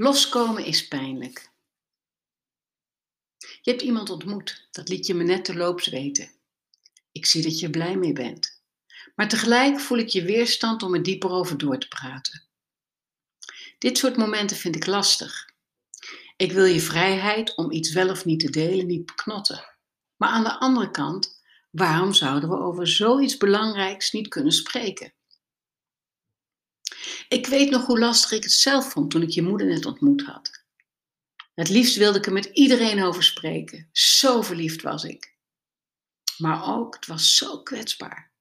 Loskomen is pijnlijk. Je hebt iemand ontmoet, dat liet je me net terloops weten. Ik zie dat je er blij mee bent. Maar tegelijk voel ik je weerstand om er dieper over door te praten. Dit soort momenten vind ik lastig. Ik wil je vrijheid om iets wel of niet te delen niet beknotten. Maar aan de andere kant, waarom zouden we over zoiets belangrijks niet kunnen spreken? Ik weet nog hoe lastig ik het zelf vond toen ik je moeder net ontmoet had. Het liefst wilde ik er met iedereen over spreken. Zo verliefd was ik. Maar ook, het was zo kwetsbaar.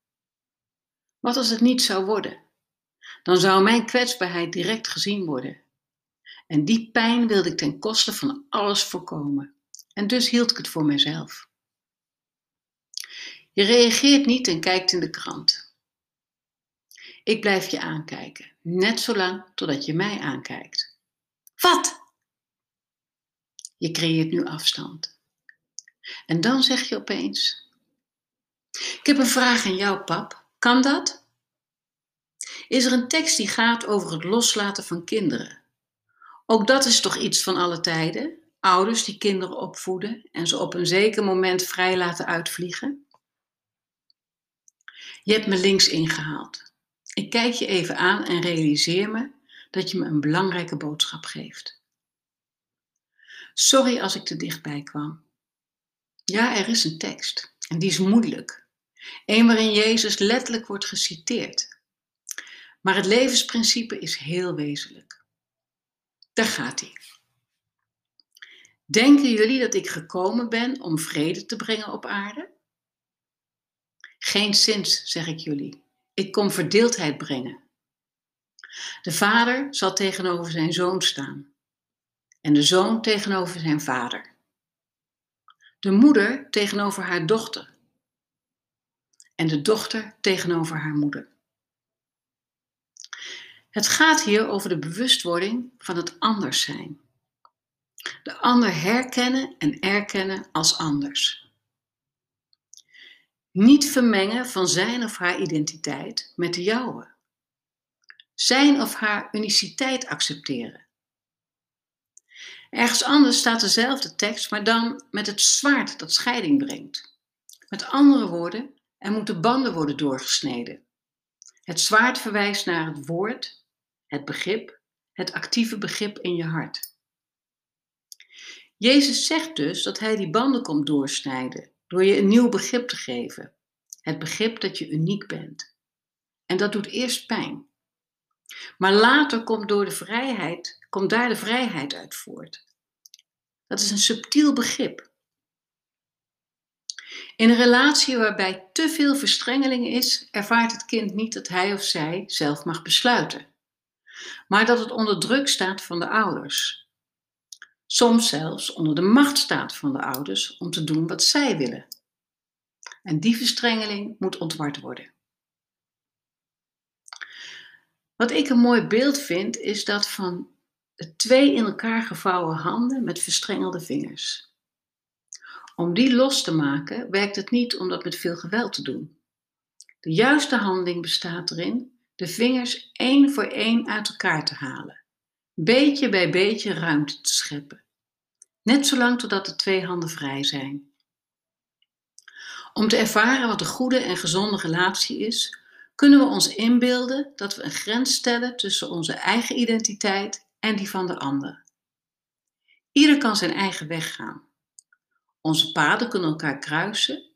Wat als het niet zou worden? Dan zou mijn kwetsbaarheid direct gezien worden. En die pijn wilde ik ten koste van alles voorkomen. En dus hield ik het voor mezelf. Je reageert niet en kijkt in de krant. Ik blijf je aankijken, net zolang totdat je mij aankijkt. Wat? Je creëert nu afstand. En dan zeg je opeens: Ik heb een vraag aan jou, pap. Kan dat? Is er een tekst die gaat over het loslaten van kinderen? Ook dat is toch iets van alle tijden? Ouders die kinderen opvoeden en ze op een zeker moment vrij laten uitvliegen? Je hebt me links ingehaald. Ik kijk je even aan en realiseer me dat je me een belangrijke boodschap geeft. Sorry als ik te dichtbij kwam. Ja, er is een tekst en die is moeilijk. Een waarin Jezus letterlijk wordt geciteerd. Maar het levensprincipe is heel wezenlijk. Daar gaat hij. Denken jullie dat ik gekomen ben om vrede te brengen op aarde? Geen zins, zeg ik jullie. Ik kom verdeeldheid brengen. De vader zal tegenover zijn zoon staan en de zoon tegenover zijn vader. De moeder tegenover haar dochter en de dochter tegenover haar moeder. Het gaat hier over de bewustwording van het anders zijn. De ander herkennen en erkennen als anders. Niet vermengen van zijn of haar identiteit met de jouwe. Zijn of haar uniciteit accepteren. Ergens anders staat dezelfde tekst, maar dan met het zwaard dat scheiding brengt. Met andere woorden, er moeten banden worden doorgesneden. Het zwaard verwijst naar het woord, het begrip, het actieve begrip in je hart. Jezus zegt dus dat hij die banden komt doorsnijden door je een nieuw begrip te geven. Het begrip dat je uniek bent. En dat doet eerst pijn. Maar later komt, door de vrijheid, komt daar de vrijheid uit voort. Dat is een subtiel begrip. In een relatie waarbij te veel verstrengeling is, ervaart het kind niet dat hij of zij zelf mag besluiten, maar dat het onder druk staat van de ouders. Soms zelfs onder de macht staat van de ouders om te doen wat zij willen. En die verstrengeling moet ontward worden. Wat ik een mooi beeld vind, is dat van twee in elkaar gevouwen handen met verstrengelde vingers. Om die los te maken werkt het niet om dat met veel geweld te doen. De juiste handeling bestaat erin de vingers één voor één uit elkaar te halen, beetje bij beetje ruimte te scheppen, net zolang totdat de twee handen vrij zijn. Om te ervaren wat een goede en gezonde relatie is, kunnen we ons inbeelden dat we een grens stellen tussen onze eigen identiteit en die van de ander. Ieder kan zijn eigen weg gaan. Onze paden kunnen elkaar kruisen,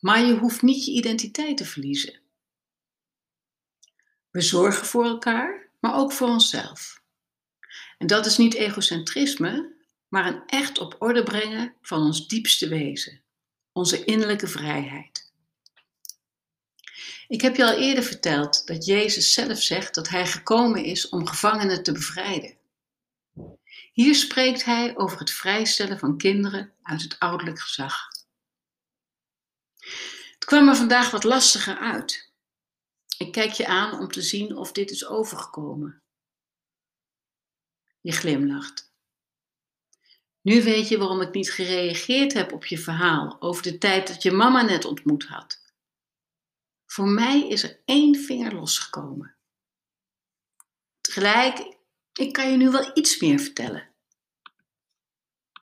maar je hoeft niet je identiteit te verliezen. We zorgen voor elkaar, maar ook voor onszelf. En dat is niet egocentrisme, maar een echt op orde brengen van ons diepste wezen, onze innerlijke vrijheid. Ik heb je al eerder verteld dat Jezus zelf zegt dat hij gekomen is om gevangenen te bevrijden. Hier spreekt hij over het vrijstellen van kinderen uit het ouderlijk gezag. Het kwam er vandaag wat lastiger uit. Ik kijk je aan om te zien of dit is overgekomen. Je glimlacht. Nu weet je waarom ik niet gereageerd heb op je verhaal over de tijd dat je mama net ontmoet had. Voor mij is er één vinger losgekomen. Tegelijk Ik kan je nu wel iets meer vertellen.